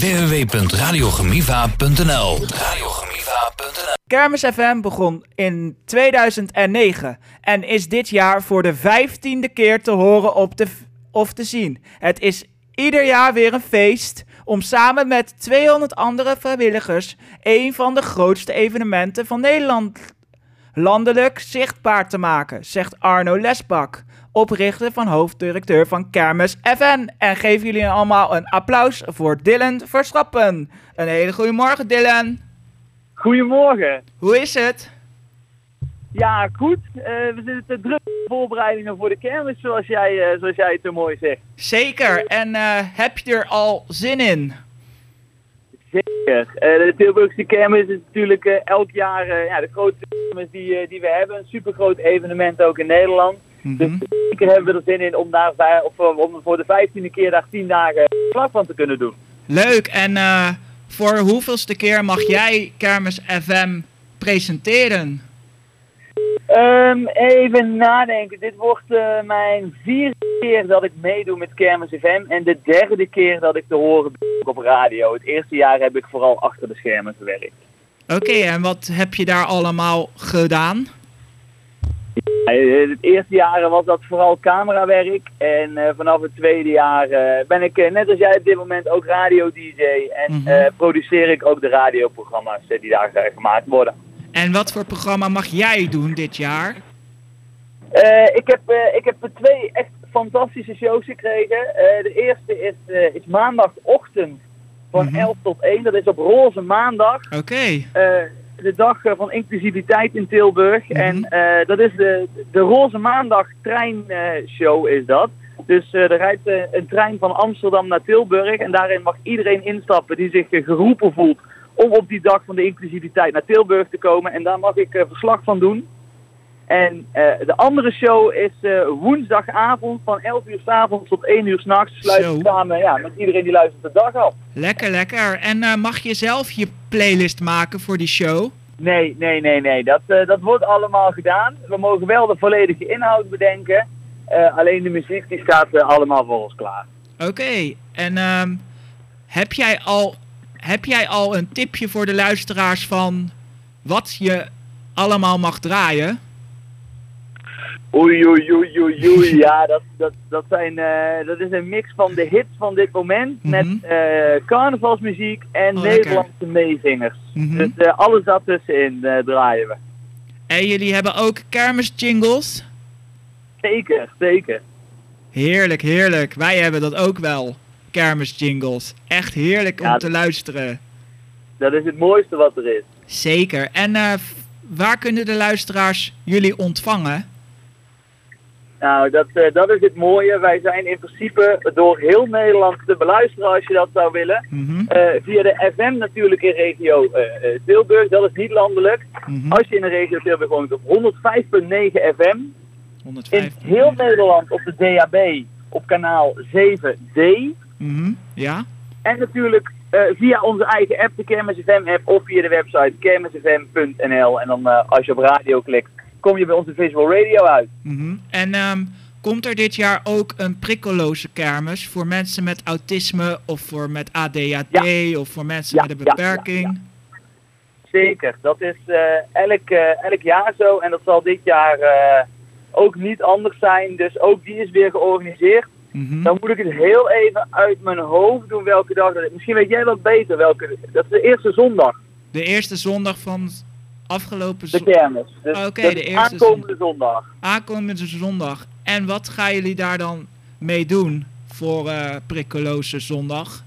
www.radiogemiva.nl Radiogemiva.nl Kermis FM begon in 2009 en is dit jaar voor de vijftiende keer te horen op de, of te zien. Het is ieder jaar weer een feest om samen met 200 andere vrijwilligers een van de grootste evenementen van Nederland landelijk zichtbaar te maken, zegt Arno Lesbak, oprichter van hoofddirecteur van Kermis FN. En geef jullie allemaal een applaus voor Dylan Verstappen. Een hele goede morgen, Dylan. Goedemorgen. Hoe is het? Ja, goed. Eh, we zitten te druk in voorbereidingen voor de kermis, zoals jij, uh, zoals jij het zo mooi zegt. Zeker. En uh, heb je er al zin in? Zeker. de Tilburgse kermis is natuurlijk elk jaar ja, de grootste kermis die, die we hebben. Een supergroot evenement ook in Nederland. Mm -hmm. Dus zeker hebben we er zin in om, daar, of, om voor de vijftiende keer daar tien dagen slag van te kunnen doen. Leuk. En voor hoeveelste keer mag jij Kermis FM presenteren? Um, even nadenken. Dit wordt uh, mijn vierde keer dat ik meedoe met Kermis FM. En de derde keer dat ik te horen ben op radio. Het eerste jaar heb ik vooral achter de schermen gewerkt. Oké, okay, en wat heb je daar allemaal gedaan? Ja, het eerste jaar was dat vooral camerawerk. En uh, vanaf het tweede jaar uh, ben ik, net als jij op dit moment, ook radio-dj. En mm -hmm. produceer ik ook de radioprogramma's die daar gemaakt worden. En wat voor programma mag jij doen dit jaar? Ik, heb, ik heb twee echt fantastische shows gekregen. De eerste is, is maandagochtend van mm -hmm. 11 tot 1. Dat is op roze maandag. Oké. Okay. De dag van inclusiviteit in Tilburg. Mm -hmm. En dat is de, de roze maandag treinshow is dat. Dus er rijdt een trein van Amsterdam naar Tilburg. En daarin mag iedereen instappen die zich geroepen voelt om op die dag van de inclusiviteit naar Tilburg te komen. En daar mag ik verslag van doen. En uh, de andere show is uh, woensdagavond van 11 uur s avonds tot 1 uur s'nachts. Sluiten we samen ja, met iedereen die luistert de dag af. Lekker, lekker. En mag je zelf je playlist maken voor die show? Nee, nee, nee, nee. Dat, dat wordt allemaal gedaan. We mogen wel de volledige inhoud bedenken. alleen de muziek die staat allemaal voor ons klaar. Oké, en ehm, heb jij al heb jij al een tipje voor de luisteraars van wat je allemaal mag draaien? Oei, oei, oei, oei, oei. Ja, dat, dat, dat, zijn, uh, dat is een mix van de hits van dit moment mm -hmm. met uh, carnavalsmuziek en oh, Nederlandse meezingers. Mm -hmm. Dus uh, alles daartussenin draaien we. En jullie hebben ook kermisjingles? Zeker, zeker. Heerlijk, heerlijk. Wij hebben dat ook wel kermisjingles. Echt heerlijk om ja, te luisteren. Dat is het mooiste wat er is. Zeker. En waar kunnen de luisteraars jullie ontvangen? Nou, dat, uh, dat is het mooie. Wij zijn in principe door heel Nederland te beluisteren als je dat zou willen. Mm -hmm. uh, via de FM natuurlijk in regio Tilburg. Dat is niet landelijk. Mm -hmm. Als je in de regio Tilburg woont op 105.9 FM. 105. In heel Nederland op de DAB op kanaal 7D. Mm -hmm. Ja. En natuurlijk uh, via onze eigen app, de Kermis FM app, of via de website kermisfm.nl. En dan als je op radio klikt, kom je bij onze visual radio uit. Mm -hmm. En um, komt er dit jaar ook een prikkeloze kermis voor mensen met autisme of voor met ADHD ja. of voor mensen ja, met een beperking? Ja, Zeker, dat is uh, elk, elk jaar zo en dat zal dit jaar ook niet anders zijn. Dus ook die is weer georganiseerd. Mm -hmm. Dan moet ik het heel even uit mijn hoofd doen welke dag dat is. Misschien weet jij wat beter welke. Dat is de eerste zondag. De eerste zondag van afgelopen zondag? De kermis. Dus, Oké, okay, de eerste aankomende zondag. Aankomende zondag. En wat gaan jullie daar dan mee doen voor uh, prikkeloze zondag?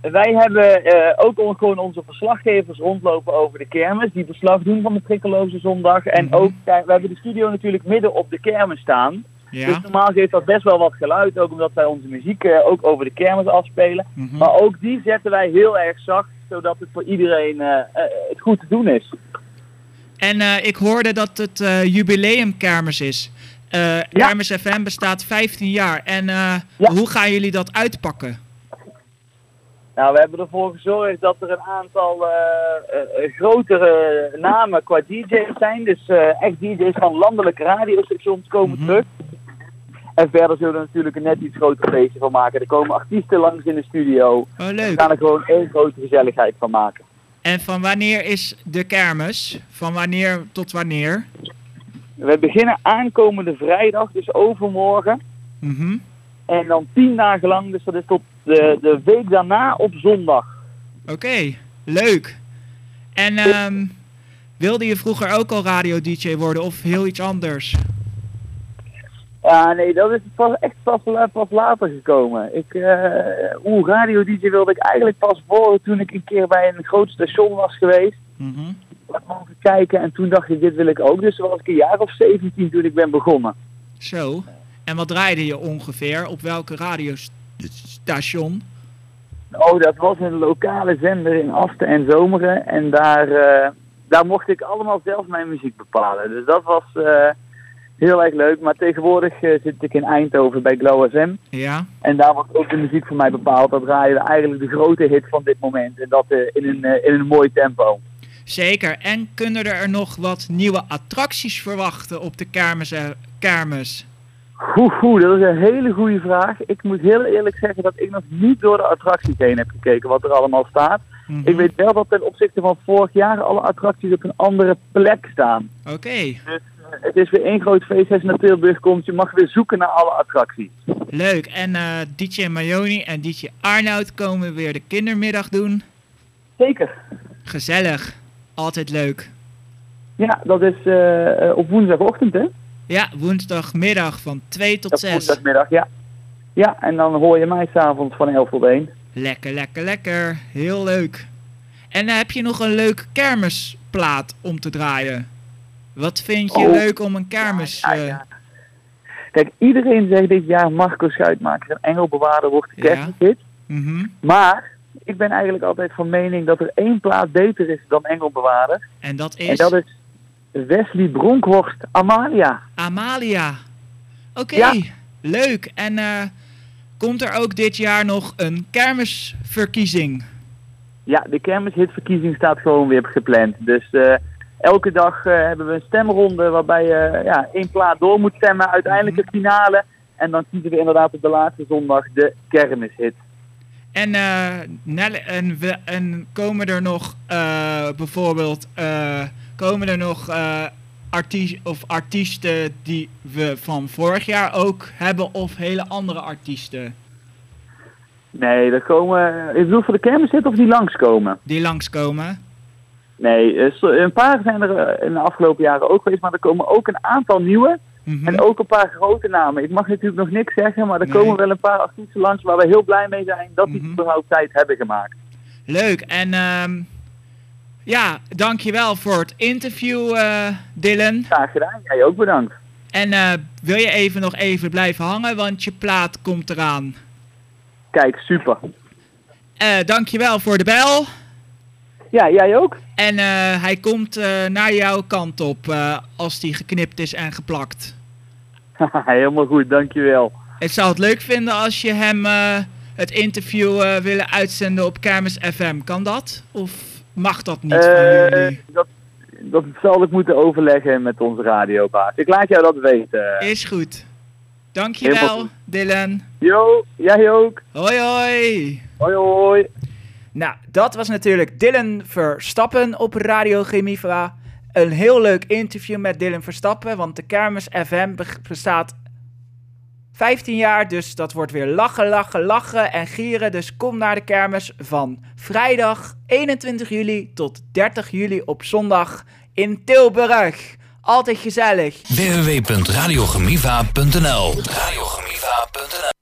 Wij hebben uh, ook on, gewoon onze verslaggevers rondlopen over de kermis. Die verslag doen van de prikkeloze zondag. En mm -hmm. ook, we hebben de studio natuurlijk midden op de kermis staan. Ja. Dus normaal geeft dat best wel wat geluid, ook omdat wij onze muziek uh, ook over de kermis afspelen. Mm -hmm. Maar ook die zetten wij heel erg zacht, zodat het voor iedereen uh, het goed te doen is. En ik hoorde dat het jubileumkermis is. Ja. Kermis FM bestaat 15 jaar. En ja. hoe gaan jullie dat uitpakken? Nou, we hebben ervoor gezorgd dat er een aantal uh, uh, grotere namen qua DJ's zijn. Dus echt DJ's van landelijke radiostations komen mm -hmm. terug. En verder zullen we er natuurlijk een net iets groter feestje van maken. Er komen artiesten langs in de studio. Oh, We leuk. gaan er gewoon één grote gezelligheid van maken. En van wanneer is de kermis? Van wanneer tot wanneer? We beginnen aankomende vrijdag, dus overmorgen. Mhm. En dan tien dagen lang, dus dat is tot de, de week daarna op zondag. Oké, leuk. En ehm, wilde je vroeger ook al radio-dj worden of heel iets anders? Ja, nee, dat is pas, echt pas, pas later gekomen. Ik, eh oeh, radio-dj wilde ik eigenlijk pas worden toen ik een keer bij een groot station was geweest. Mhm. Wat mogen kijken en toen dacht ik, dit wil ik ook. Dus toen was ik een jaar of 17 toen ik ben begonnen. Zo. En wat draaide je ongeveer? Op welke radiostation? Oh, dat was een lokale zender in Asten en Zomeren. En daar, eh, daar mocht ik allemaal zelf mijn muziek bepalen. Dus dat was eh, heel erg leuk. Maar tegenwoordig eh, zit ik in Eindhoven bij Glow FM. Ja. En daar wordt ook de muziek voor mij bepaald. Dat draaien we eigenlijk de grote hit van dit moment. En dat eh, in, een, eh, in een mooi tempo. Zeker. En kunnen er nog wat nieuwe attracties verwachten op de kermis? kermis? Oeh, oeh, dat is een hele goede vraag. Ik moet heel eerlijk zeggen dat ik nog niet door de attracties heen heb gekeken wat er allemaal staat. Mhm. Ik weet wel dat ten opzichte van vorig jaar alle attracties op een andere plek staan. Oké, Dus het is weer één groot feest als je naar Tilburg komt. Je mag weer zoeken naar alle attracties. leuk. En eh, DJ Mayoni en DJ Arnoud komen weer de kindermiddag doen. Zeker. Gezellig. Altijd leuk. Ja, dat is eh, eh, op woensdagochtend, hè? Ja, woensdagmiddag van 2 tot Op 6. woensdagmiddag, ja. Ja, en dan hoor je mij s'avonds van 11 tot 1. Lekker, lekker, lekker. Heel leuk. En heb je nog een leuk kermisplaat om te draaien? Wat vind je Oh. leuk om een kermis... Ja, eh, ja. Kijk, iedereen zegt dit jaar Marco Schuitmaker en Engelbewaarder wordt de mhm. Maar ik ben eigenlijk altijd van mening dat er één plaat beter is dan Engelbewaarder. En dat En is dat is Wesley Bronkhorst Amalia. Amalia. Oké, leuk. En eh, komt er ook dit jaar nog een kermisverkiezing? Ja, de kermishitverkiezing staat gewoon weer gepland. Dus eh, elke dag eh, hebben we een stemronde waarbij je ja, één plaat door moet stemmen. Uiteindelijk Mhm. de finale. En dan kiezen we inderdaad op de laatste zondag de kermishit. En, eh, Nelle- en, we, en komen er nog eh, bijvoorbeeld eh, komen er nog eh, arties, of artiesten die we van vorig jaar ook hebben of hele andere artiesten Nee, er komen... Ik bedoel voor de kermishit of die langskomen? die langskomen? Nee, eh, een paar zijn er eh, in de afgelopen jaren ook geweest. Maar er komen ook een aantal nieuwe. Mhm. En ook een paar grote namen. Ik mag natuurlijk nog niks zeggen, maar er Nee. komen wel een paar artiesten langs waar we heel blij mee zijn dat die Mhm. überhaupt tijd hebben gemaakt. Leuk. En ehm, ja, dankjewel voor het interview, eh, Dylan. Graag gedaan, jij ook bedankt. En wil je even nog even blijven hangen, want je plaat komt eraan. Kijk, super. Eh dankjewel voor de bel. Ja, jij ook? En eh, hij komt eh, naar jouw kant op eh, als die geknipt is en geplakt. Helemaal goed, dankjewel. Ik zou het leuk vinden als je hem het interview willen uitzenden op Kermis FM. Kan dat? Of mag dat niet van jullie? dat, dat zal ik moeten overleggen met onze radiobaas. Ik laat jou dat weten. Is goed. Dankjewel. Dylan. Jo, jij ook. Hoi hoi. Hoi hoi. Nou, dat was natuurlijk Dylan Verstappen op Radio Chemiva. Een heel leuk interview met Dylan Verstappen, want de Kermis FM be- bestaat 15 jaar, dus dat wordt weer lachen, lachen, lachen en gieren. Dus kom naar de kermis van vrijdag 21 juli tot 30 juli op zondag in Tilburg. Altijd gezellig. www.radiogemiva.nl